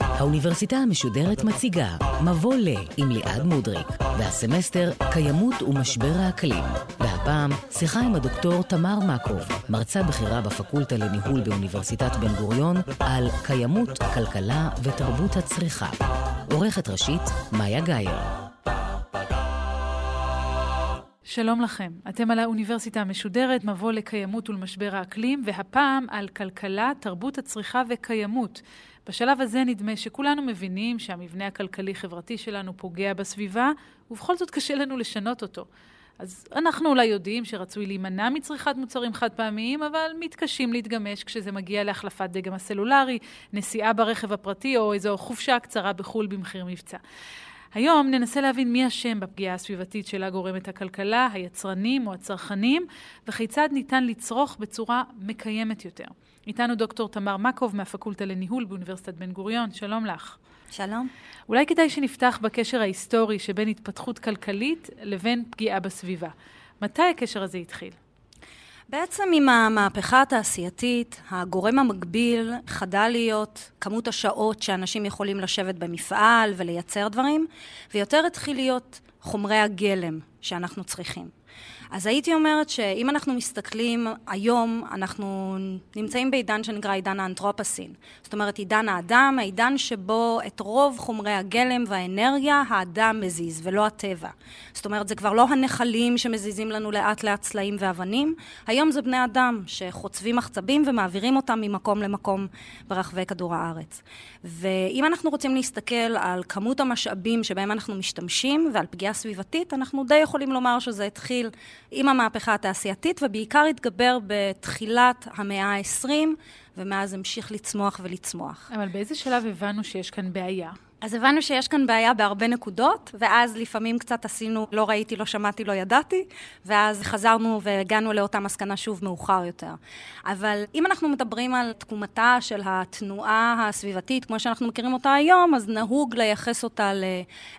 האוניברסיטה המשודרת מציגה מבוא ל עם ליעד מודריק, והסמסטר קיימות ומשבר האקלים. והפעם שיחה עם הדוקטור תמר מקוב, מרצה בכירה בפקולטה לניהול באוניברסיטת בן גוריון, על קיימות, כלכלה ותרבות הצריכה. עורכת ראשית, מאיה גאייר. שלום לכם, אתם על האוניברסיטה המשודרת, מבוא לקיימות ולמשבר האקלים, והפעם על כלכלה, תרבות הצריכה וקיימות. בשלב הזה נדמה שכולנו מבינים שהמבנה הכלכלי-חברתי שלנו פוגע בסביבה, ובכל זאת קשה לנו לשנות אותו. אז אנחנו אולי יודעים שרצוי להימנע מצריכת מוצרים חד פעמיים, אבל מתקשים להתגמש כשזה מגיע להחלפת דגם הסלולרי, נסיעה ברכב הפרטי או איזו חופשה קצרה בחו"ל במחיר מבצע. היום ננסה להבין מי אשם בפגיעה הסביבתית שלה גורמת הכלכלה, היצרנים או הצרכנים, וכיצד ניתן לצרוך בצורה מקיימת יותר. איתנו דוקטור תמר מקוב מהפקולטה לניהול באוניברסיטת בן גוריון, שלום לך. שלום. אולי כדאי שנפתח בקשר ההיסטורי שבין התפתחות כלכלית לבין פגיעה בסביבה. מתי הקשר הזה התחיל? בעצם עם המהפכה התעשייתית, הגורם המקביל חדל להיות כמות השעות שאנשים יכולים לשבת במפעל ולייצר דברים, ויותר התחיל להיות חומרי הגלם שאנחנו צריכים. אז הייתי אומרת שאם אנחנו מסתכלים היום, אנחנו נמצאים בעידן שנקרא עידן האנתרופסין. זאת אומרת, עידן האדם, העידן שבו את רוב חומרי הגלם והאנרגיה האדם מזיז, ולא הטבע. זאת אומרת, זה כבר לא הנחלים שמזיזים לנו לאט לאט צלעים ואבנים, היום זה בני אדם שחוצבים מחצבים ומעבירים אותם ממקום למקום ברחבי כדור הארץ. ואם אנחנו רוצים להסתכל על כמות המשאבים שבהם אנחנו משתמשים ועל פגיעה סביבתית, אנחנו די יכולים לומר שזה התחיל עם המהפכה התעשייתית, ובעיקר התגבר בתחילת המאה ה-20, ומאז המשיך לצמוח ולצמוח. אבל באיזה שלב הבנו שיש כאן בעיה? אז הבנו שיש כאן בעיה בהרבה נקודות, ואז לפעמים קצת עשינו לא ראיתי, לא שמעתי, לא ידעתי, ואז חזרנו והגענו לאותה מסקנה שוב מאוחר יותר. אבל אם אנחנו מדברים על תקומתה של התנועה הסביבתית, כמו שאנחנו מכירים אותה היום, אז נהוג לייחס אותה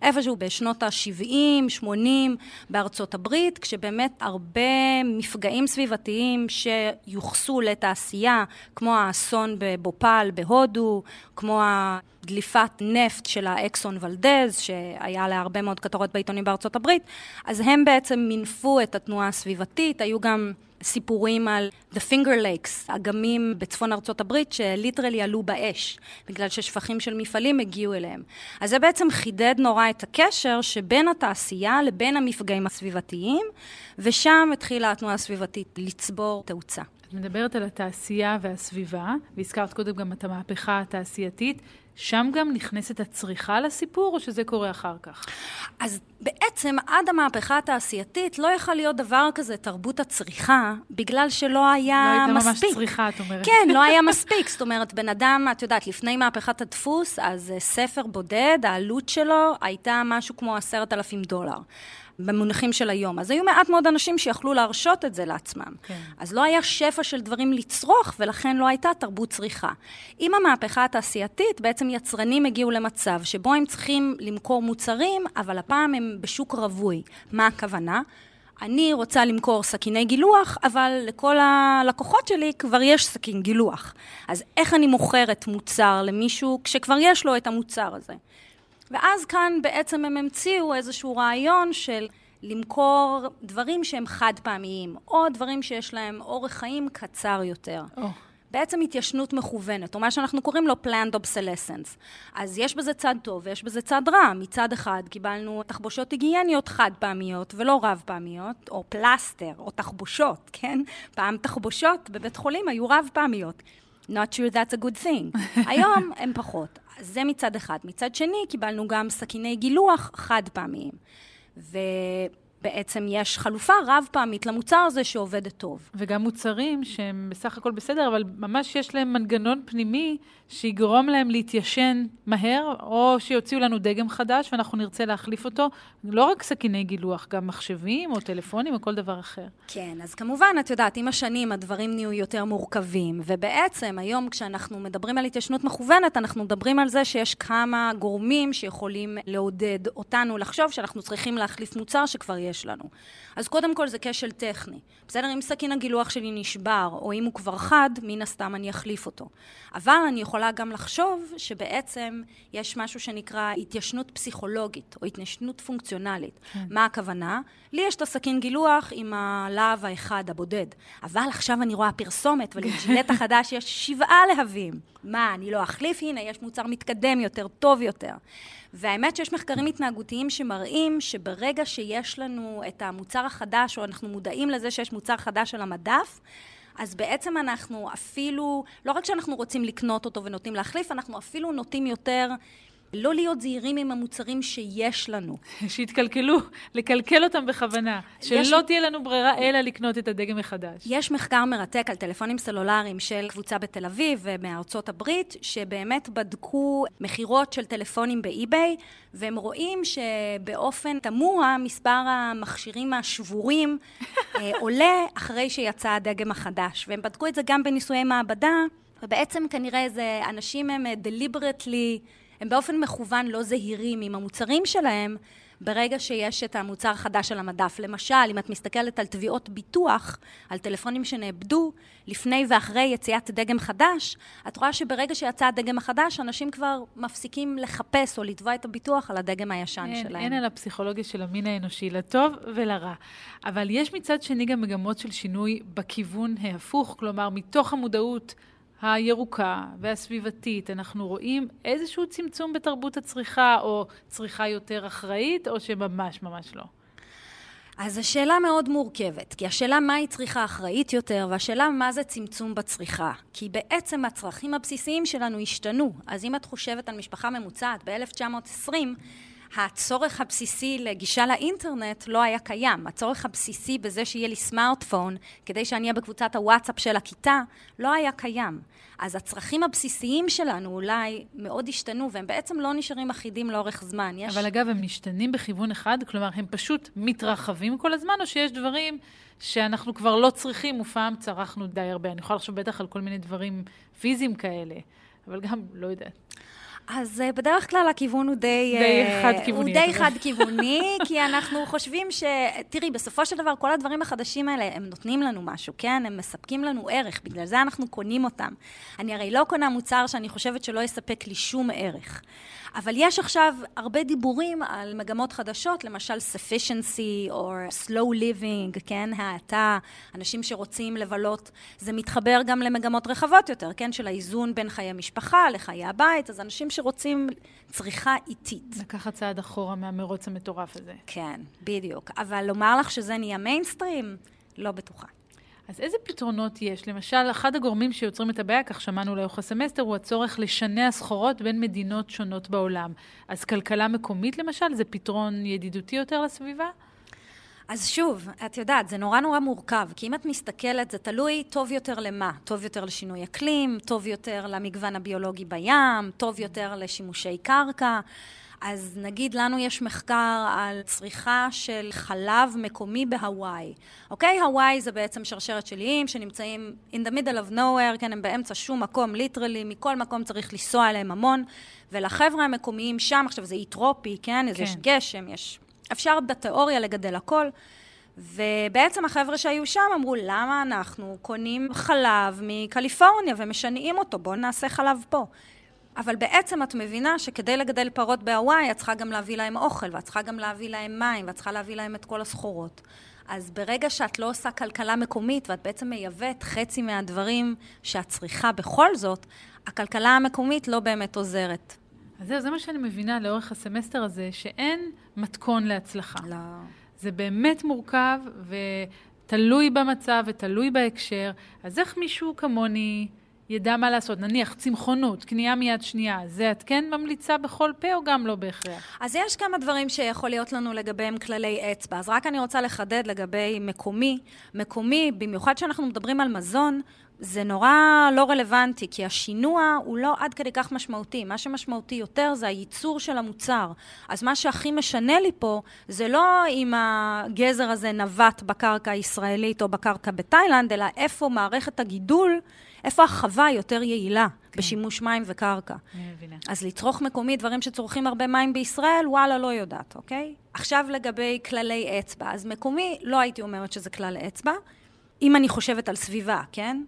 לאיפשהו בשנות ה-70, 80 בארצות הברית, כשבאמת הרבה מפגעים סביבתיים שיוחסו לתעשייה, כמו האסון בבופל בהודו, כמו ה... דליפת נפט של האקסון ולדז, שהיה לה הרבה מאוד כותרות בעיתונים בארצות הברית, אז הם בעצם מינפו את התנועה הסביבתית, היו גם סיפורים על The Finger Lakes, אגמים בצפון ארצות הברית, שליטרלי עלו באש, בגלל ששפכים של מפעלים הגיעו אליהם. אז זה בעצם חידד נורא את הקשר שבין התעשייה לבין המפגעים הסביבתיים, ושם התחילה התנועה הסביבתית לצבור תאוצה. את מדברת על התעשייה והסביבה, והזכרת קודם גם את המהפכה התעשייתית. שם גם נכנסת הצריכה לסיפור, או שזה קורה אחר כך? אז בעצם עד המהפכה התעשייתית לא יכול להיות דבר כזה תרבות הצריכה, בגלל שלא היה מספיק. לא הייתה ממש צריכה, את אומרת. כן, לא היה מספיק. זאת אומרת, בן אדם, את יודעת, לפני מהפכת הדפוס, אז ספר בודד, העלות שלו הייתה משהו כמו עשרת אלפים דולר. במונחים של היום. אז היו מעט מאוד אנשים שיכלו להרשות את זה לעצמם. כן. אז לא היה שפע של דברים לצרוך, ולכן לא הייתה תרבות צריכה. עם המהפכה התעשייתית, בעצם יצרנים הגיעו למצב שבו הם צריכים למכור מוצרים, אבל הפעם הם בשוק רווי. מה הכוונה? אני רוצה למכור סכיני גילוח, אבל לכל הלקוחות שלי כבר יש סכין גילוח. אז איך אני מוכרת מוצר למישהו כשכבר יש לו את המוצר הזה? ואז כאן בעצם הם המציאו איזשהו רעיון של למכור דברים שהם חד פעמיים, או דברים שיש להם אורך חיים קצר יותר. Oh. בעצם התיישנות מכוונת, או מה שאנחנו קוראים לו planned obsolescence. אז יש בזה צד טוב ויש בזה צד רע. מצד אחד קיבלנו תחבושות היגייניות חד פעמיות ולא רב פעמיות, או פלסטר, או תחבושות, כן? פעם תחבושות בבית חולים היו רב פעמיות. Not sure that's a good thing. היום הם פחות. זה מצד אחד. מצד שני, קיבלנו גם סכיני גילוח חד פעמיים. ובעצם יש חלופה רב פעמית למוצר הזה שעובדת טוב. וגם מוצרים שהם בסך הכל בסדר, אבל ממש יש להם מנגנון פנימי שיגרום להם להתיישן מהר, או שיוציאו לנו דגם חדש ואנחנו נרצה להחליף אותו. לא רק סכיני גילוח, גם מחשבים או טלפונים או כל דבר אחר. כן, אז כמובן, את יודעת, עם השנים הדברים נהיו יותר מורכבים, ובעצם היום כשאנחנו מדברים על התיישנות מכוונת, אנחנו מדברים על זה שיש כמה גורמים שיכולים לעודד אותנו לחשוב שאנחנו צריכים להחליף מוצר שכבר שיש לנו. אז קודם כל זה כשל טכני. בסדר, אם סכין הגילוח שלי נשבר, או אם הוא כבר חד, מן הסתם אני אחליף אותו. אבל אני יכולה גם לחשוב שבעצם יש משהו שנקרא התיישנות פסיכולוגית, או התיישנות פונקציונלית. כן. מה הכוונה? לי יש את הסכין גילוח עם הלהב האחד הבודד, אבל עכשיו אני רואה פרסומת, ולג'ילט החדש יש שבעה להבים. מה, אני לא אחליף? הנה, יש מוצר מתקדם יותר, טוב יותר. והאמת שיש מחקרים התנהגותיים שמראים שברגע שיש לנו את המוצר החדש, או אנחנו מודעים לזה שיש מוצר חדש על המדף, אז בעצם אנחנו אפילו, לא רק שאנחנו רוצים לקנות אותו ונוטים להחליף, אנחנו אפילו נוטים יותר לא להיות זהירים עם המוצרים שיש לנו. שיתקלקלו, לקלקל אותם בכוונה. שלא יש... תהיה לנו ברירה אלא לקנות את הדגם מחדש. יש מחקר מרתק על טלפונים סלולריים של קבוצה בתל אביב ומארצות הברית, שבאמת בדקו מכירות של טלפונים באי-ביי, והם רואים שבאופן תמוה מספר המכשירים השבורים אה, עולה אחרי שיצא הדגם החדש. והם בדקו את זה גם בניסויי מעבדה, ובעצם כנראה זה אנשים הם deliberately הם באופן מכוון לא זהירים עם המוצרים שלהם ברגע שיש את המוצר החדש על המדף. למשל, אם את מסתכלת על תביעות ביטוח, על טלפונים שנאבדו לפני ואחרי יציאת דגם חדש, את רואה שברגע שיצא הדגם החדש, אנשים כבר מפסיקים לחפש או לתבוע את הביטוח על הדגם הישן אין, שלהם. אין על הפסיכולוגיה של המין האנושי, לטוב ולרע. אבל יש מצד שני גם מגמות של שינוי בכיוון ההפוך, כלומר, מתוך המודעות הירוקה והסביבתית, אנחנו רואים איזשהו צמצום בתרבות הצריכה, או צריכה יותר אחראית, או שממש ממש לא? אז השאלה מאוד מורכבת, כי השאלה מהי צריכה אחראית יותר, והשאלה מה זה צמצום בצריכה. כי בעצם הצרכים הבסיסיים שלנו השתנו. אז אם את חושבת על משפחה ממוצעת ב-1920, הצורך הבסיסי לגישה לאינטרנט לא היה קיים. הצורך הבסיסי בזה שיהיה לי סמארטפון, כדי שאני אהיה בקבוצת הוואטסאפ של הכיתה, לא היה קיים. אז הצרכים הבסיסיים שלנו אולי מאוד השתנו, והם בעצם לא נשארים אחידים לאורך זמן. יש... אבל אגב, הם משתנים בכיוון אחד? כלומר, הם פשוט מתרחבים כל הזמן, או שיש דברים שאנחנו כבר לא צריכים, ופעם צרכנו די הרבה? אני יכולה לחשוב בטח על כל מיני דברים פיזיים כאלה, אבל גם, לא יודעת. אז אה, בדרך כלל הכיוון הוא די... די אה, חד-כיווני. הוא די חד-כיווני, כי אנחנו חושבים ש... תראי, בסופו של דבר, כל הדברים החדשים האלה, הם נותנים לנו משהו, כן? הם מספקים לנו ערך, בגלל זה אנחנו קונים אותם. אני הרי לא קונה מוצר שאני חושבת שלא יספק לי שום ערך. אבל יש עכשיו הרבה דיבורים על מגמות חדשות, למשל sufficiency או slow living, כן, האטה, אנשים שרוצים לבלות. זה מתחבר גם למגמות רחבות יותר, כן, של האיזון בין חיי משפחה לחיי הבית, אז אנשים שרוצים צריכה איטית. לקחת צעד אחורה מהמרוץ המטורף הזה. כן, בדיוק. אבל לומר לך שזה נהיה מיינסטרים? לא בטוחה. אז איזה פתרונות יש? למשל, אחד הגורמים שיוצרים את הבעיה, כך שמענו לאורך הסמסטר, הוא הצורך לשנע סחורות בין מדינות שונות בעולם. אז כלכלה מקומית, למשל, זה פתרון ידידותי יותר לסביבה? אז שוב, את יודעת, זה נורא נורא מורכב, כי אם את מסתכלת, זה תלוי טוב יותר למה. טוב יותר לשינוי אקלים, טוב יותר למגוון הביולוגי בים, טוב יותר לשימושי קרקע. אז נגיד לנו יש מחקר על צריכה של חלב מקומי בהוואי. אוקיי? הוואי זה בעצם שרשרת של איים שנמצאים in the middle of nowhere, כן, הם באמצע שום מקום, ליטרלי, מכל מקום צריך לנסוע אליהם המון, ולחבר'ה המקומיים שם, עכשיו זה אי טרופי, כן? כן. יש גשם, יש... אפשר בתיאוריה לגדל הכל. ובעצם החבר'ה שהיו שם אמרו, למה אנחנו קונים חלב מקליפורניה ומשנעים אותו? בואו נעשה חלב פה. אבל בעצם את מבינה שכדי לגדל פרות בהוואי, את צריכה גם להביא להם אוכל, ואת צריכה גם להביא להם מים, ואת צריכה להביא להם את כל הסחורות. אז ברגע שאת לא עושה כלכלה מקומית, ואת בעצם מייבאת חצי מהדברים שאת צריכה בכל זאת, הכלכלה המקומית לא באמת עוזרת. אז זהו, זה מה שאני מבינה לאורך הסמסטר הזה, שאין מתכון להצלחה. לא. זה באמת מורכב, ותלוי במצב ותלוי בהקשר. אז איך מישהו כמוני... ידע מה לעשות. נניח צמחונות, קנייה מיד שנייה, זה את כן ממליצה בכל פה או גם לא בהכרח? אז יש כמה דברים שיכול להיות לנו לגביהם כללי אצבע. אז רק אני רוצה לחדד לגבי מקומי. מקומי, במיוחד כשאנחנו מדברים על מזון, זה נורא לא רלוונטי, כי השינוע הוא לא עד כדי כך משמעותי. מה שמשמעותי יותר זה הייצור של המוצר. אז מה שהכי משנה לי פה, זה לא אם הגזר הזה נווט בקרקע הישראלית או בקרקע בתאילנד, אלא איפה מערכת הגידול, איפה החווה יותר יעילה כן. בשימוש מים וקרקע. אני מבינה. אז לצרוך מקומי דברים שצורכים הרבה מים בישראל, וואלה, לא יודעת, אוקיי? עכשיו לגבי כללי אצבע. אז מקומי, לא הייתי אומרת שזה כלל אצבע. אם אני חושבת על סביבה, כן?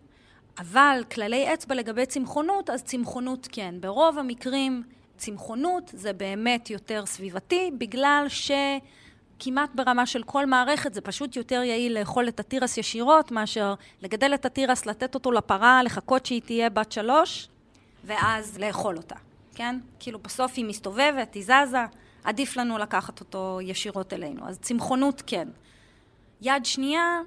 אבל כללי אצבע לגבי צמחונות, אז צמחונות כן. ברוב המקרים צמחונות זה באמת יותר סביבתי, בגלל שכמעט ברמה של כל מערכת זה פשוט יותר יעיל לאכול את התירס ישירות, מאשר לגדל את התירס, לתת אותו לפרה, לחכות שהיא תהיה בת שלוש, ואז לאכול אותה, כן? כאילו בסוף היא מסתובבת, היא זזה, עדיף לנו לקחת אותו ישירות אלינו. אז צמחונות כן. יד שנייה,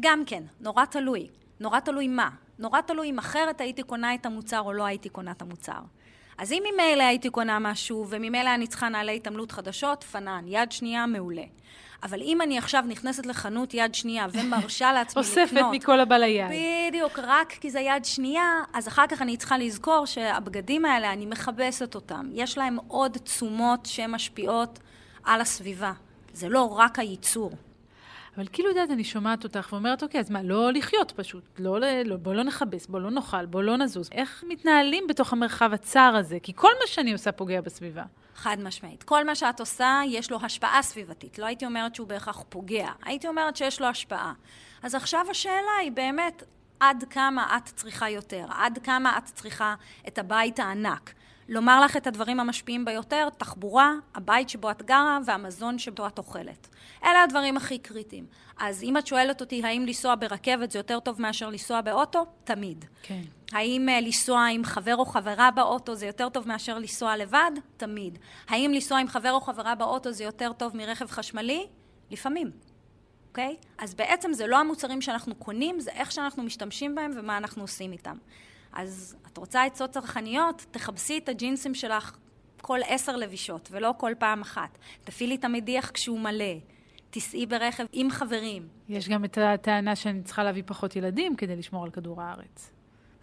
גם כן, נורא תלוי. נורא תלוי מה. נורא תלוי אם אחרת הייתי קונה את המוצר או לא הייתי קונה את המוצר. אז אם ממילא הייתי קונה משהו וממילא אני צריכה נעלי התעמלות חדשות, פנן, יד שנייה, מעולה. אבל אם אני עכשיו נכנסת לחנות יד שנייה ומרשה לעצמי לקנות... אוספת מכל הבא ליד. בדיוק, רק כי זה יד שנייה, אז אחר כך אני צריכה לזכור שהבגדים האלה, אני מכבסת אותם. יש להם עוד תשומות שמשפיעות על הסביבה. זה לא רק הייצור. אבל כאילו, יודעת, אני שומעת אותך ואומרת, אוקיי, אז מה, לא לחיות פשוט, לא, לא, בוא לא נכבס, בוא לא נאכל, בוא לא נזוז. איך מתנהלים בתוך המרחב הצר הזה? כי כל מה שאני עושה פוגע בסביבה. חד משמעית. כל מה שאת עושה, יש לו השפעה סביבתית. לא הייתי אומרת שהוא בהכרח פוגע, הייתי אומרת שיש לו השפעה. אז עכשיו השאלה היא באמת, עד כמה את צריכה יותר? עד כמה את צריכה את הבית הענק? לומר לך את הדברים המשפיעים ביותר, תחבורה, הבית שבו את גרה והמזון שבו את אוכלת. אלה הדברים הכי קריטיים. אז אם את שואלת אותי האם לנסוע ברכבת זה יותר טוב מאשר לנסוע באוטו, תמיד. כן. האם uh, לנסוע עם חבר או חברה באוטו זה יותר טוב מאשר לנסוע לבד? תמיד. האם לנסוע עם חבר או חברה באוטו זה יותר טוב מרכב חשמלי? לפעמים. אוקיי? Okay? אז בעצם זה לא המוצרים שאנחנו קונים, זה איך שאנחנו משתמשים בהם ומה אנחנו עושים איתם. אז את רוצה עצות צרכניות? תכבסי את הג'ינסים שלך כל עשר לבישות, ולא כל פעם אחת. תפעילי את המדיח כשהוא מלא. תיסעי ברכב עם חברים. יש גם את הטענה שאני צריכה להביא פחות ילדים כדי לשמור על כדור הארץ.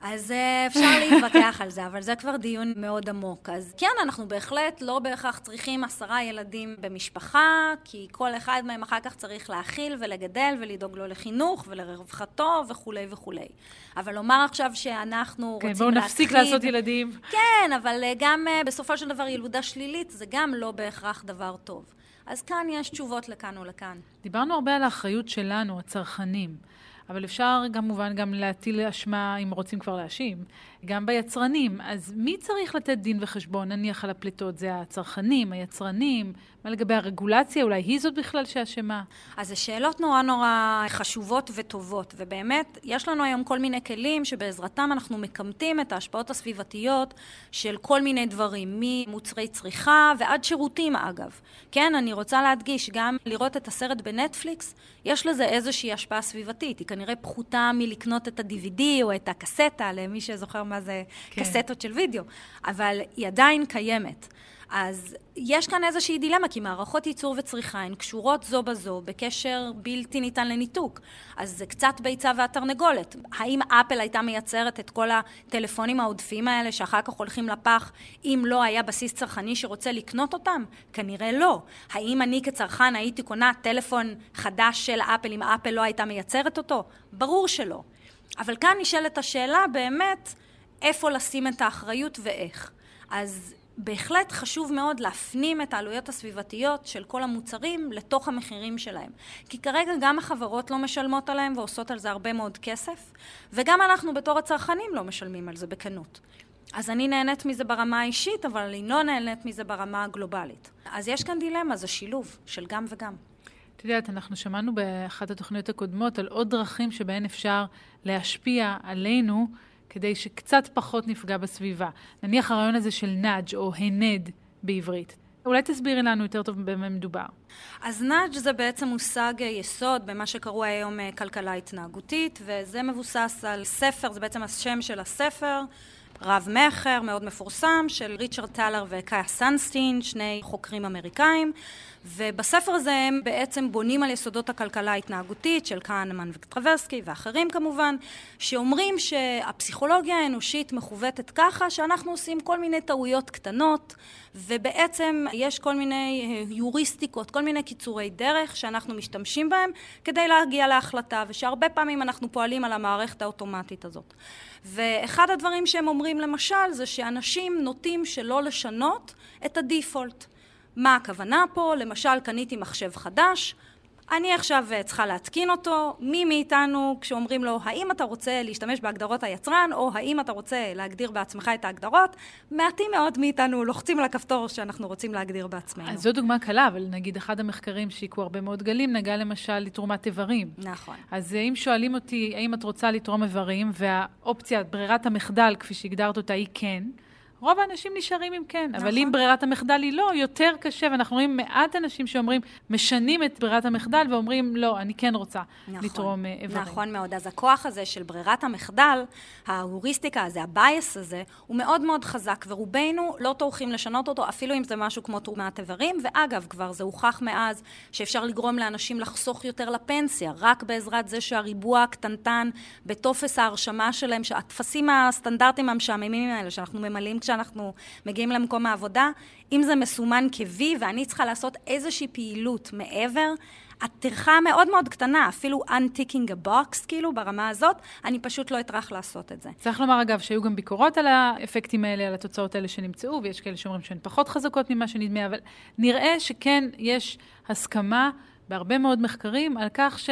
אז אה, אפשר להתווכח על זה, אבל זה כבר דיון מאוד עמוק. אז כן, אנחנו בהחלט לא בהכרח צריכים עשרה ילדים במשפחה, כי כל אחד מהם אחר כך צריך להאכיל ולגדל ולדאוג לו לחינוך ולרווחתו וכולי וכולי. אבל לומר עכשיו שאנחנו כן, רוצים בואו נפסיק לעשות ילדים. כן, אבל אה, גם אה, בסופו של דבר ילודה שלילית זה גם לא בהכרח דבר טוב. אז כאן יש תשובות לכאן ולכאן. דיברנו הרבה על האחריות שלנו, הצרכנים. אבל אפשר כמובן גם להטיל אשמה, אם רוצים כבר להאשים, גם ביצרנים. אז מי צריך לתת דין וחשבון, נניח על הפליטות? זה הצרכנים, היצרנים? מה לגבי הרגולציה? אולי היא זאת בכלל שאשמה? אז זה שאלות נורא נורא חשובות וטובות, ובאמת, יש לנו היום כל מיני כלים שבעזרתם אנחנו מקמטים את ההשפעות הסביבתיות של כל מיני דברים, ממוצרי צריכה ועד שירותים אגב. כן, אני רוצה להדגיש, גם לראות את הסרט בנטפליקס, יש לזה איזושהי השפעה סביבתית. היא כנראה פחותה מלקנות את ה-DVD או את הקסטה, למי שזוכר מה זה כן. קסטות של וידאו, אבל היא עדיין קיימת. אז יש כאן איזושהי דילמה, כי מערכות ייצור וצריכה הן קשורות זו בזו בקשר בלתי ניתן לניתוק. אז זה קצת ביצה והתרנגולת. האם אפל הייתה מייצרת את כל הטלפונים העודפים האלה שאחר כך הולכים לפח, אם לא היה בסיס צרכני שרוצה לקנות אותם? כנראה לא. האם אני כצרכן הייתי קונה טלפון חדש של אפל אם אפל לא הייתה מייצרת אותו? ברור שלא. אבל כאן נשאלת השאלה באמת, איפה לשים את האחריות ואיך. אז בהחלט חשוב מאוד להפנים את העלויות הסביבתיות של כל המוצרים לתוך המחירים שלהם. כי כרגע גם החברות לא משלמות עליהם ועושות על זה הרבה מאוד כסף, וגם אנחנו בתור הצרכנים לא משלמים על זה בכנות. אז אני נהנית מזה ברמה האישית, אבל אני לא נהנית מזה ברמה הגלובלית. אז יש כאן דילמה, זה שילוב של גם וגם. את יודעת, אנחנו שמענו באחת התוכניות הקודמות על עוד דרכים שבהן אפשר להשפיע עלינו כדי שקצת פחות נפגע בסביבה. נניח הרעיון הזה של נאג' או הנד בעברית. אולי תסבירי לנו יותר טוב במה מדובר. אז נאג' זה בעצם מושג יסוד במה שקרוי היום אה, כלכלה התנהגותית, וזה מבוסס על ספר, זה בעצם השם של הספר, רב-מכר מאוד מפורסם, של ריצ'רד טלר וקאיה סנסטין, שני חוקרים אמריקאים, ובספר הזה הם בעצם בונים על יסודות הכלכלה ההתנהגותית של קהנמן וטרוורסקי ואחרים כמובן, שאומרים שהפסיכולוגיה האנושית מכוותת ככה שאנחנו עושים כל מיני טעויות קטנות, ובעצם יש כל מיני יוריסטיקות, כל מיני קיצורי דרך שאנחנו משתמשים בהם כדי להגיע להחלטה, ושהרבה פעמים אנחנו פועלים על המערכת האוטומטית הזאת. ואחד הדברים שהם אומרים למשל זה שאנשים נוטים שלא לשנות את הדיפולט. מה הכוונה פה? למשל קניתי מחשב חדש, אני עכשיו אה, צריכה להתקין אותו, מי מאיתנו כשאומרים לו האם אתה רוצה להשתמש בהגדרות היצרן או האם אתה רוצה להגדיר בעצמך את ההגדרות, מעטים מאוד מאיתנו לוחצים על הכפתור שאנחנו רוצים להגדיר בעצמנו. אז זו דוגמה קלה, אבל נגיד אחד המחקרים שהיכו הרבה מאוד גלים נגע למשל לתרומת איברים. נכון. אז אה, אם שואלים אותי האם את רוצה לתרום איברים והאופציה, ברירת המחדל כפי שהגדרת אותה היא כן, רוב האנשים נשארים עם כן, נכון. אבל אם ברירת המחדל היא לא, יותר קשה, ואנחנו רואים מעט אנשים שאומרים, משנים את ברירת המחדל ואומרים, לא, אני כן רוצה נכון, לתרום אה, איברים. נכון מאוד. אז הכוח הזה של ברירת המחדל, ההוריסטיקה הזה, ה bias הזה, הוא מאוד מאוד חזק, ורובנו לא טורחים לשנות אותו, אפילו אם זה משהו כמו תרומת איברים, ואגב, כבר זה הוכח מאז שאפשר לגרום לאנשים לחסוך יותר לפנסיה, רק בעזרת זה שהריבוע הקטנטן בטופס ההרשמה שלהם, שהטפסים הסטנדרטיים המשעממים האלה שאנחנו ממלאים כשאנחנו מגיעים למקום העבודה, אם זה מסומן כ-V ואני צריכה לעשות איזושהי פעילות מעבר, הטרחה מאוד מאוד קטנה, אפילו unticking a box, כאילו, ברמה הזאת, אני פשוט לא אטרח לעשות את זה. צריך לומר, אגב, שהיו גם ביקורות על האפקטים האלה, על התוצאות האלה שנמצאו, ויש כאלה שאומרים שהן פחות חזקות ממה שנדמה, אבל נראה שכן יש הסכמה בהרבה מאוד מחקרים על כך ש...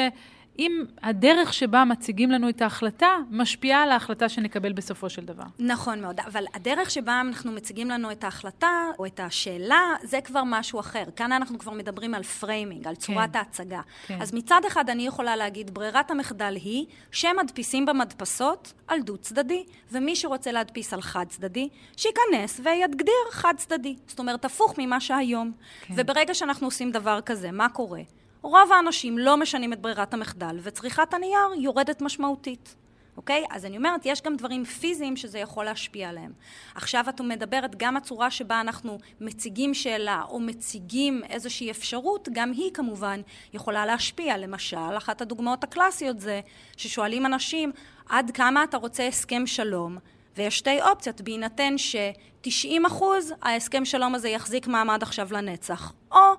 אם הדרך שבה מציגים לנו את ההחלטה משפיעה על ההחלטה שנקבל בסופו של דבר. נכון מאוד, אבל הדרך שבה אנחנו מציגים לנו את ההחלטה או את השאלה, זה כבר משהו אחר. כאן אנחנו כבר מדברים על framing, על צורת כן. ההצגה. כן. אז מצד אחד אני יכולה להגיד, ברירת המחדל היא שמדפיסים במדפסות על דו-צדדי, ומי שרוצה להדפיס על חד-צדדי, שייכנס ויגדיר חד-צדדי. זאת אומרת, הפוך ממה שהיום. כן. וברגע שאנחנו עושים דבר כזה, מה קורה? רוב האנשים לא משנים את ברירת המחדל, וצריכת הנייר יורדת משמעותית. אוקיי? אז אני אומרת, יש גם דברים פיזיים שזה יכול להשפיע עליהם. עכשיו את מדברת, גם הצורה שבה אנחנו מציגים שאלה או מציגים איזושהי אפשרות, גם היא כמובן יכולה להשפיע. למשל, אחת הדוגמאות הקלאסיות זה ששואלים אנשים, עד כמה אתה רוצה הסכם שלום? ויש שתי אופציות, בהינתן ש-90 אחוז ההסכם שלום הזה יחזיק מעמד עכשיו לנצח, או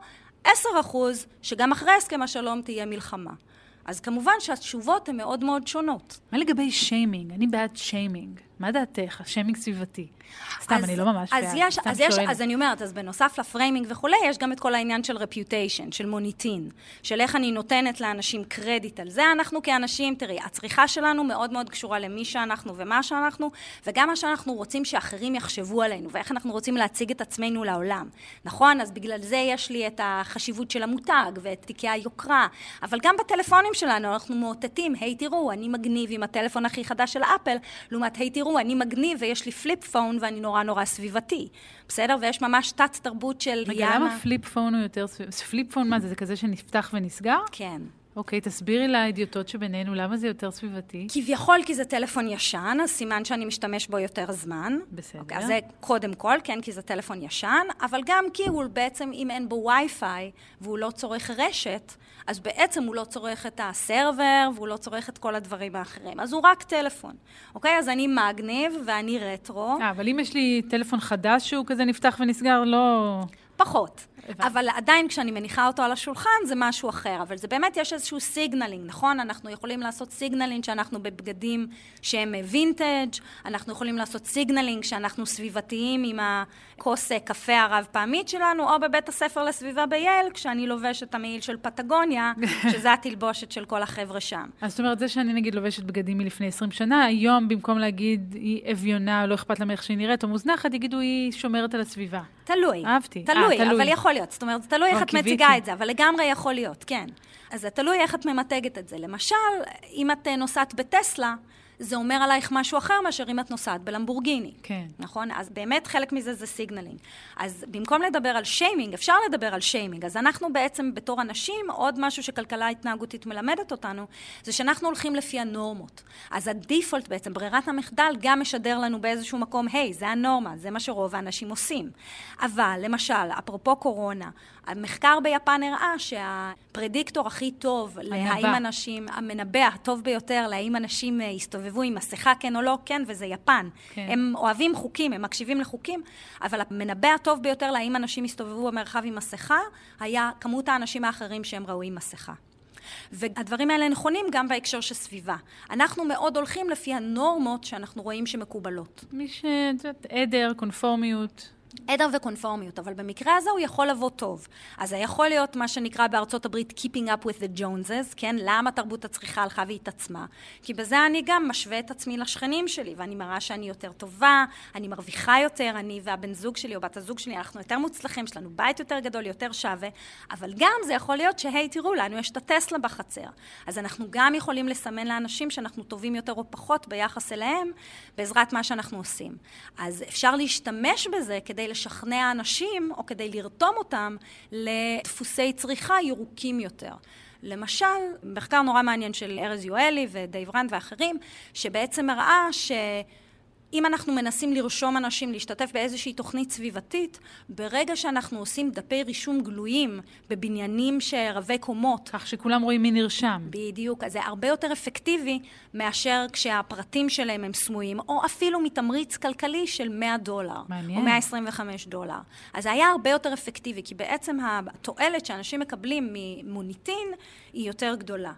10 אחוז, שגם אחרי הסכם השלום תהיה מלחמה. אז כמובן שהתשובות הן מאוד מאוד שונות. מה לגבי שיימינג? אני בעד שיימינג. מה דעתך? שיימינג סביבתי. סתם, אז, אני לא ממש אז בעד, יש, אז, יש, אז אני אומרת, אז בנוסף ל framing וכולי, יש גם את כל העניין של reputation, של מוניטין, של איך אני נותנת לאנשים קרדיט על זה. אנחנו כאנשים, תראי, הצריכה שלנו מאוד מאוד קשורה למי שאנחנו ומה שאנחנו, וגם מה שאנחנו רוצים שאחרים יחשבו עלינו, ואיך אנחנו רוצים להציג את עצמנו לעולם. נכון? אז בגלל זה יש לי את החשיבות של המותג, ואת תיקי היוקרה, אבל גם בטלפונים שלנו אנחנו מאותתים, היי, תראו, אני מגניב עם הטלפון הכי חדש של אפל, לעומת היי, תראו, אני מגניב ויש לי flip phone ואני נורא נורא סביבתי, בסדר? ויש ממש תת-תרבות של רגע, יאנה. רגע, למה flip phone הוא יותר סביבתי? flip phone מה זה? זה כזה שנפתח ונסגר? כן. אוקיי, תסבירי לאדיוטות שבינינו, למה זה יותר סביבתי? כביכול כי זה טלפון ישן, אז סימן שאני משתמש בו יותר זמן. בסדר. אוקיי, אז זה קודם כל, כן, כי זה טלפון ישן, אבל גם כי הוא בעצם, אם אין בו וי-פיי והוא לא צורך רשת, אז בעצם הוא לא צורך את ה server והוא לא צורך את כל הדברים האחרים. אז הוא רק טלפון. אוקיי? אז אני מגניב ואני רטרו. אה, אבל אם יש לי טלפון חדש שהוא כזה נפתח ונסגר, לא... פחות. אבל עדיין כשאני מניחה אותו על השולחן זה משהו אחר, אבל זה באמת, יש איזשהו signaling, נכון? אנחנו יכולים לעשות signaling שאנחנו בבגדים שהם וינטג', אנחנו יכולים לעשות signaling שאנחנו סביבתיים עם הכוס קפה הרב פעמית שלנו, או בבית הספר לסביבה ב Yale, כשאני לובשת את המעיל של פטגוניה, שזה התלבושת של כל החבר'ה שם. אז זאת אומרת, זה שאני נגיד לובשת בגדים מלפני 20 שנה, היום במקום להגיד היא אביונה, לא אכפת לה מאיך שהיא נראית, או מוזנחת, יגידו היא שומרת על הסביבה. תלוי. אהבתי. תלוי, אה, תלוי. אבל יכול להיות. זאת אומרת, זה תלוי איך את מציגה את זה, אבל לגמרי יכול להיות, כן. אז זה תלוי איך את ממתגת את זה. למשל, אם את אה, נוסעת בטסלה, זה אומר עלייך משהו אחר מאשר אם את נוסעת בלמבורגיני. כן. נכון? אז באמת חלק מזה זה signaling. אז במקום לדבר על שיימינג, אפשר לדבר על signaling. אז אנחנו בעצם בתור אנשים, עוד משהו שכלכלה התנהגותית מלמדת אותנו, זה שאנחנו הולכים לפי הנורמות. אז הדיפולט בעצם, ברירת המחדל, גם משדר לנו באיזשהו מקום, היי, hey, זה הנורמה, זה מה שרוב האנשים עושים. אבל, למשל, אפרופו קורונה, המחקר ביפן הראה שהפרדיקטור הכי טוב להאם אנשים, המנבא הטוב ביותר להאם אנשים יסתובבו עם מסכה כן או לא, כן, וזה יפן. כן. הם אוהבים חוקים, הם מקשיבים לחוקים, אבל המנבא הטוב ביותר להאם אנשים יסתובבו במרחב עם מסכה, היה כמות האנשים האחרים שהם ראו עם מסכה. והדברים האלה נכונים גם בהקשר של סביבה. אנחנו מאוד הולכים לפי הנורמות שאנחנו רואים שמקובלות. מי ש... את יודעת, עדר, קונפורמיות. עדר וקונפורמיות, אבל במקרה הזה הוא יכול לבוא טוב. אז זה יכול להיות מה שנקרא בארצות הברית Keeping up with the Joneses, כן? למה תרבות הצריכה הלכה והתעצמה? כי בזה אני גם משווה את עצמי לשכנים שלי, ואני מראה שאני יותר טובה, אני מרוויחה יותר, אני והבן זוג שלי או בת הזוג שלי, אנחנו יותר מוצלחים, יש לנו בית יותר גדול, יותר שווה, אבל גם זה יכול להיות שהי, תראו, לנו יש את הטסלה בחצר. אז אנחנו גם יכולים לסמן לאנשים שאנחנו טובים יותר או פחות ביחס אליהם, בעזרת מה שאנחנו עושים. אז אפשר להשתמש בזה כדי לשכנע אנשים, או כדי לרתום אותם לדפוסי צריכה ירוקים יותר. למשל, מחקר נורא מעניין של ארז יואלי ודייב רנד ואחרים, שבעצם הראה ש... אם אנחנו מנסים לרשום אנשים להשתתף באיזושהי תוכנית סביבתית, ברגע שאנחנו עושים דפי רישום גלויים בבניינים שרבי קומות... כך שכולם רואים מי נרשם. בדיוק, אז זה הרבה יותר אפקטיבי מאשר כשהפרטים שלהם הם סמויים, או אפילו מתמריץ כלכלי של 100 דולר. מעניין. או 125 דולר. אז זה היה הרבה יותר אפקטיבי, כי בעצם התועלת שאנשים מקבלים ממוניטין היא יותר גדולה.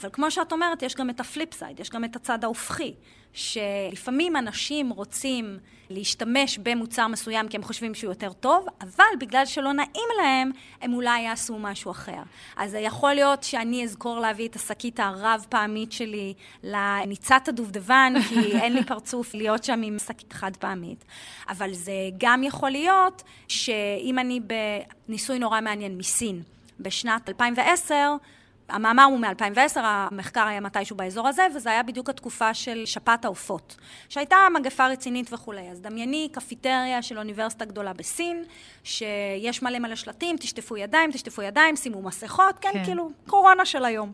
אבל כמו שאת אומרת, יש גם את ה flip side, יש גם את הצד ההופכי. שלפעמים אנשים רוצים להשתמש במוצר מסוים כי הם חושבים שהוא יותר טוב, אבל בגלל שלא נעים להם, הם אולי יעשו משהו אחר. אז יכול להיות שאני אזכור להביא את השקית הרב פעמית שלי לניצת הדובדבן, כי אין לי פרצוף להיות שם עם שקית חד פעמית. אבל זה גם יכול להיות שאם אני בניסוי נורא מעניין מסין, בשנת 2010, המאמר הוא מ-2010, המחקר היה מתישהו באזור הזה, וזה היה בדיוק התקופה של שפעת העופות, שהייתה מגפה רצינית וכולי. אז דמייני קפיטריה של אוניברסיטה גדולה בסין, שיש מלא מלא שלטים, תשטפו ידיים, תשטפו ידיים, שימו מסכות, כן, כן. כאילו, קורונה של היום.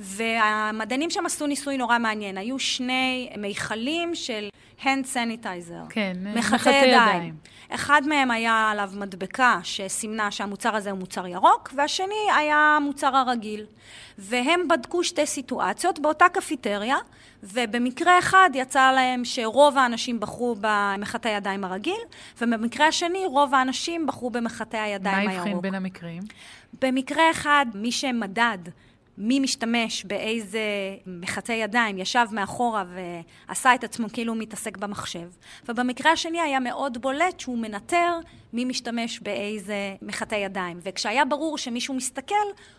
והמדענים שם עשו ניסוי נורא מעניין. היו שני מיכלים של hand sanitizer. כן, מחטא ידיים. ידיים. אחד מהם היה עליו מדבקה שסימנה שהמוצר הזה הוא מוצר ירוק, והשני היה המוצר הרגיל. והם בדקו שתי סיטואציות באותה קפיטריה, ובמקרה אחד יצא להם שרוב האנשים בחרו במחטא הידיים הרגיל, ובמקרה השני רוב האנשים בחרו במחטא הידיים הירוק. מה הבחין בין המקרים? במקרה אחד, מי שמדד מי משתמש באיזה מחטי ידיים, ישב מאחורה ועשה את עצמו כאילו הוא מתעסק במחשב. ובמקרה השני היה מאוד בולט שהוא מנטר מי משתמש באיזה מחטי ידיים. וכשהיה ברור שמישהו מסתכל,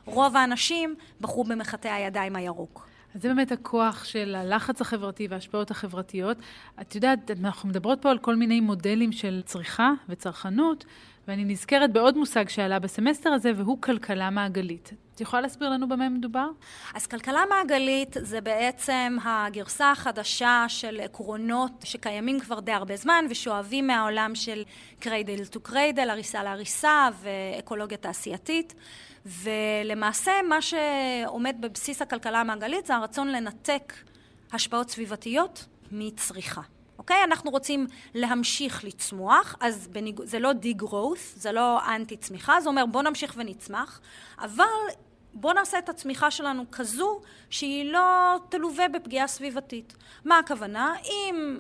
רוב האנשים בחרו במחטי הידיים הירוק. אז זה באמת הכוח של הלחץ החברתי וההשפעות החברתיות. את יודעת, אנחנו מדברות פה על כל מיני מודלים של צריכה וצרכנות, ואני נזכרת בעוד מושג שעלה בסמסטר הזה, והוא כלכלה מעגלית. יכולה להסביר לנו במה מדובר? אז כלכלה מעגלית זה בעצם הגרסה החדשה של עקרונות שקיימים כבר די הרבה זמן ושואבים מהעולם של cradle to cradle, עריסה לעריסה ואקולוגיה תעשייתית. ולמעשה מה שעומד בבסיס הכלכלה המעגלית זה הרצון לנתק השפעות סביבתיות מצריכה. אוקיי? אנחנו רוצים להמשיך לצמוח, אז בניג... זה לא די-גרוס, זה לא אנטי-צמיחה, זה אומר בוא נמשיך ונצמח, אבל בוא נעשה את הצמיחה שלנו כזו שהיא לא תלווה בפגיעה סביבתית. מה הכוונה? אם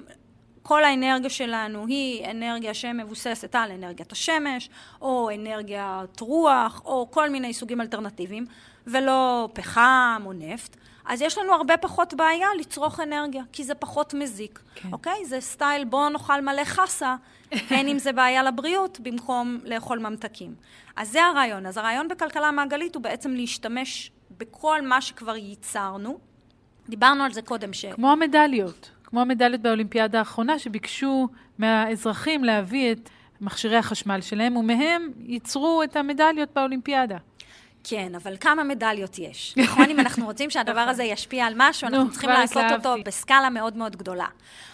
כל האנרגיה שלנו היא אנרגיה שמבוססת על אנרגיית השמש, או אנרגיית רוח, או כל מיני סוגים אלטרנטיביים, ולא פחם או נפט, אז יש לנו הרבה פחות בעיה לצרוך אנרגיה, כי זה פחות מזיק, כן. אוקיי? זה סטייל בוא נאכל מלא חסה, אין אם זה בעיה לבריאות, במקום לאכול ממתקים. אז זה הרעיון. אז הרעיון בכלכלה המעגלית הוא בעצם להשתמש בכל מה שכבר ייצרנו. דיברנו על זה קודם ש... כמו המדליות. כמו המדליות באולימפיאדה האחרונה, שביקשו מהאזרחים להביא את מכשירי החשמל שלהם, ומהם ייצרו את המדליות באולימפיאדה. כן, אבל כמה מדליות יש? נכון, אם אנחנו רוצים שהדבר הזה ישפיע על משהו, אנחנו צריכים לעשות אותו בסקאלה מאוד מאוד גדולה.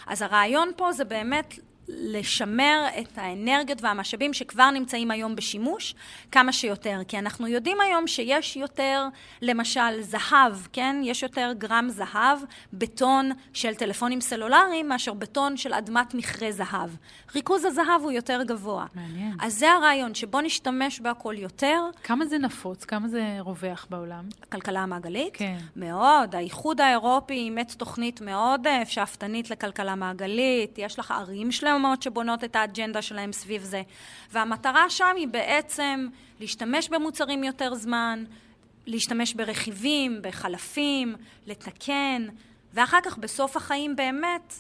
אז הרעיון פה זה באמת לשמר את האנרגיות והמשאבים שכבר נמצאים היום בשימוש כמה שיותר. כי אנחנו יודעים היום שיש יותר, למשל, זהב, כן? יש יותר גרם זהב בטון של טלפונים סלולריים מאשר בטון של אדמת מכרה זהב. ריכוז הזהב הוא יותר גבוה. מעניין. אז זה הרעיון, שבוא נשתמש בהכל יותר. כמה זה נפוץ? כמה זה רווח בעולם? הכלכלה המעגלית? כן. מאוד. האיחוד האירופי אימץ תוכנית מאוד אה, שאפתנית לכלכלה מעגלית. יש לך ערים שלהם. מסוימות שבונות את האג'נדה שלהם סביב זה. והמטרה שם היא בעצם להשתמש במוצרים יותר זמן, להשתמש ברכיבים, בחלפים, לתקן, ואחר כך בסוף החיים באמת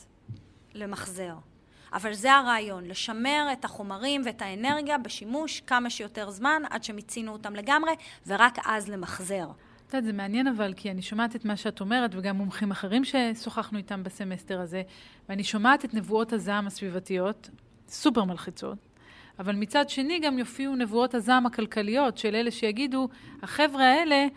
למחזר. אבל זה הרעיון, לשמר את החומרים ואת האנרגיה בשימוש כמה שיותר זמן עד שמיצינו אותם לגמרי, ורק אז למחזר. את יודעת, זה מעניין אבל, כי אני שומעת את מה שאת אומרת, וגם מומחים אחרים ששוחחנו איתם בסמסטר הזה, ואני שומעת את נבואות הזעם הסביבתיות, סופר מלחיצות, אבל מצד שני גם יופיעו נבואות הזעם הכלכליות של אלה שיגידו, החבר'ה האלה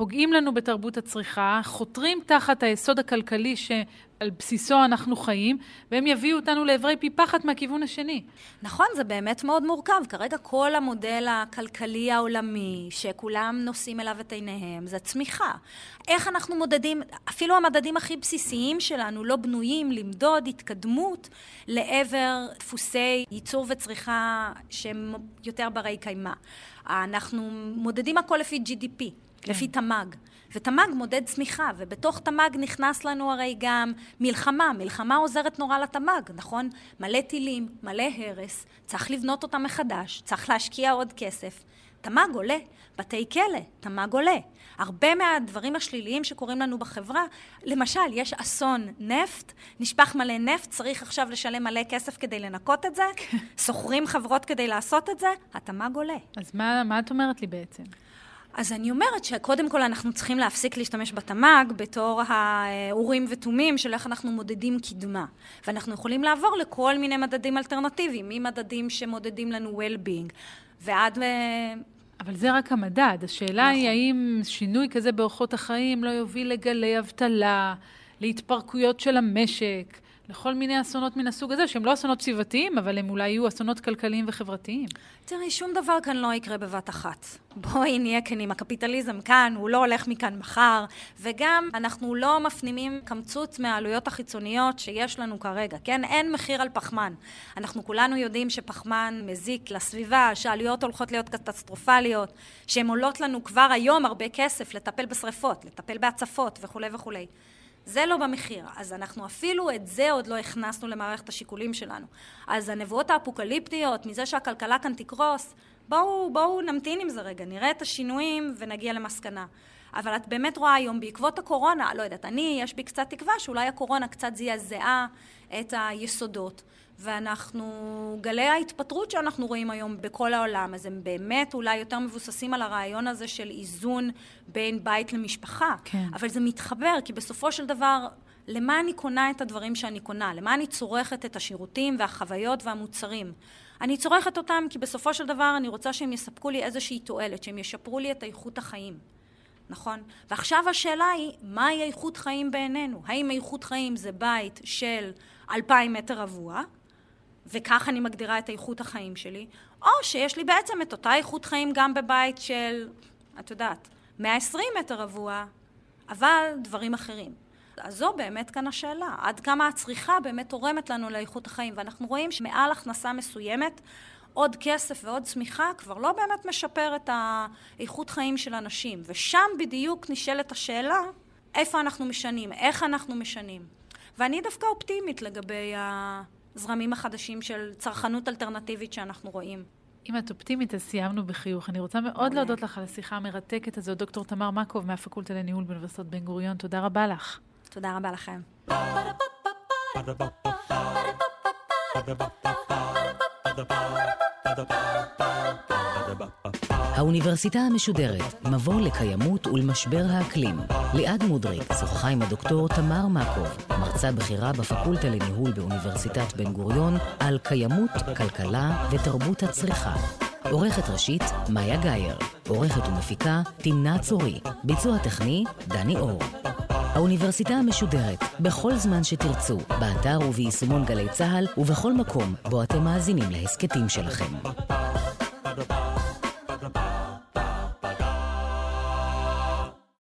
פוגעים לנו בתרבות הצריכה, חותרים תחת היסוד הכלכלי שעל בסיסו אנחנו חיים, והם יביאו אותנו לעברי פי פחת מהכיוון השני. נכון, זה באמת מאוד מורכב. כרגע כל המודל הכלכלי העולמי, שכולם נושאים אליו את עיניהם, זה צמיחה. איך אנחנו מודדים, אפילו המדדים הכי בסיסיים שלנו לא בנויים למדוד התקדמות לעבר דפוסי ייצור וצריכה שהם יותר ברי קיימא. אנחנו מודדים הכל לפי GDP. כן. לפי תמ"ג. ותמ"ג מודד צמיחה, ובתוך תמ"ג נכנס לנו הרי גם מלחמה. מלחמה עוזרת נורא לתמ"ג, נכון? מלא טילים, מלא הרס, צריך לבנות אותם מחדש, צריך להשקיע עוד כסף. תמ"ג עולה, בתי כלא, תמ"ג עולה. הרבה מהדברים השליליים שקורים לנו בחברה, למשל, יש אסון נפט, נשפך מלא נפט, צריך עכשיו לשלם מלא כסף כדי לנקות את זה, כן. שוכרים חברות כדי לעשות את זה, התמ"ג עולה. אז מה, מה את אומרת לי בעצם? אז אני אומרת שקודם כל אנחנו צריכים להפסיק להשתמש בתמ"ג בתור האורים ותומים של איך אנחנו מודדים קדמה. ואנחנו יכולים לעבור לכל מיני מדדים אלטרנטיביים, ממדדים שמודדים לנו well-being ועד... אבל זה רק המדד. השאלה נכון. היא האם שינוי כזה באורחות החיים לא יוביל לגלי אבטלה, להתפרקויות של המשק. לכל מיני אסונות מן הסוג הזה, שהם לא אסונות סביבתיים, אבל הם אולי יהיו אסונות כלכליים וחברתיים. תראי, שום דבר כאן לא יקרה בבת אחת. בואי נהיה כנים, הקפיטליזם כאן, הוא לא הולך מכאן מחר, וגם אנחנו לא מפנימים קמצוץ מהעלויות החיצוניות שיש לנו כרגע, כן? אין מחיר על פחמן. אנחנו כולנו יודעים שפחמן מזיק לסביבה, שהעלויות הולכות להיות קטסטרופליות, שהן עולות לנו כבר היום הרבה כסף לטפל בשריפות, לטפל בהצפות וכולי וכולי. זה לא במחיר. אז אנחנו אפילו את זה עוד לא הכנסנו למערכת השיקולים שלנו. אז הנבואות האפוקליפטיות, מזה שהכלכלה כאן תקרוס, בואו, בואו נמתין עם זה רגע, נראה את השינויים ונגיע למסקנה. אבל את באמת רואה היום, בעקבות הקורונה, לא יודעת, אני, יש בי קצת תקווה שאולי הקורונה קצת זעזעה את היסודות. ואנחנו, גלי ההתפטרות שאנחנו רואים היום בכל העולם, אז הם באמת אולי יותר מבוססים על הרעיון הזה של איזון בין בית למשפחה. כן. אבל זה מתחבר, כי בסופו של דבר, למה אני קונה את הדברים שאני קונה? למה אני צורכת את השירותים והחוויות והמוצרים? אני צורכת אותם כי בסופו של דבר אני רוצה שהם יספקו לי איזושהי תועלת, שהם ישפרו לי את איכות החיים. נכון? ועכשיו השאלה היא, מהי איכות חיים בעינינו? האם איכות חיים זה בית של אלפיים מטר רבוע, וכך אני מגדירה את איכות החיים שלי, או שיש לי בעצם את אותה איכות חיים גם בבית של, את יודעת, 120 מטר רבוע, אבל דברים אחרים. אז זו באמת כאן השאלה, עד כמה הצריכה באמת תורמת לנו לאיכות החיים, ואנחנו רואים שמעל הכנסה מסוימת, עוד כסף ועוד צמיחה כבר לא באמת משפר את האיכות חיים של אנשים, ושם בדיוק נשאלת השאלה, איפה אנחנו משנים, איך אנחנו משנים. ואני דווקא אופטימית לגבי ה... הזרמים החדשים של צרכנות אלטרנטיבית שאנחנו רואים. אם את אופטימית, אז סיימנו בחיוך. אני רוצה מאוד להודות לך על השיחה המרתקת הזו, דוקטור תמר מקוב מהפקולטה לניהול באוניברסיטת בן גוריון. תודה רבה לך. תודה רבה לכם. האוניברסיטה המשודרת, מבוא לקיימות ולמשבר האקלים. ליעד מודריק שוחחה עם הדוקטור תמר מקוב, מרצה בכירה בפקולטה לניהול באוניברסיטת בן גוריון, על קיימות, כלכלה ותרבות הצריכה. עורכת ראשית, מאיה גאייר. עורכת ומפיקה, תמנה צורי. ביצוע טכני, דני אור. האוניברסיטה המשודרת, בכל זמן שתרצו, באתר וביישומון גלי צה"ל ובכל מקום בו אתם מאזינים להסכתים שלכם.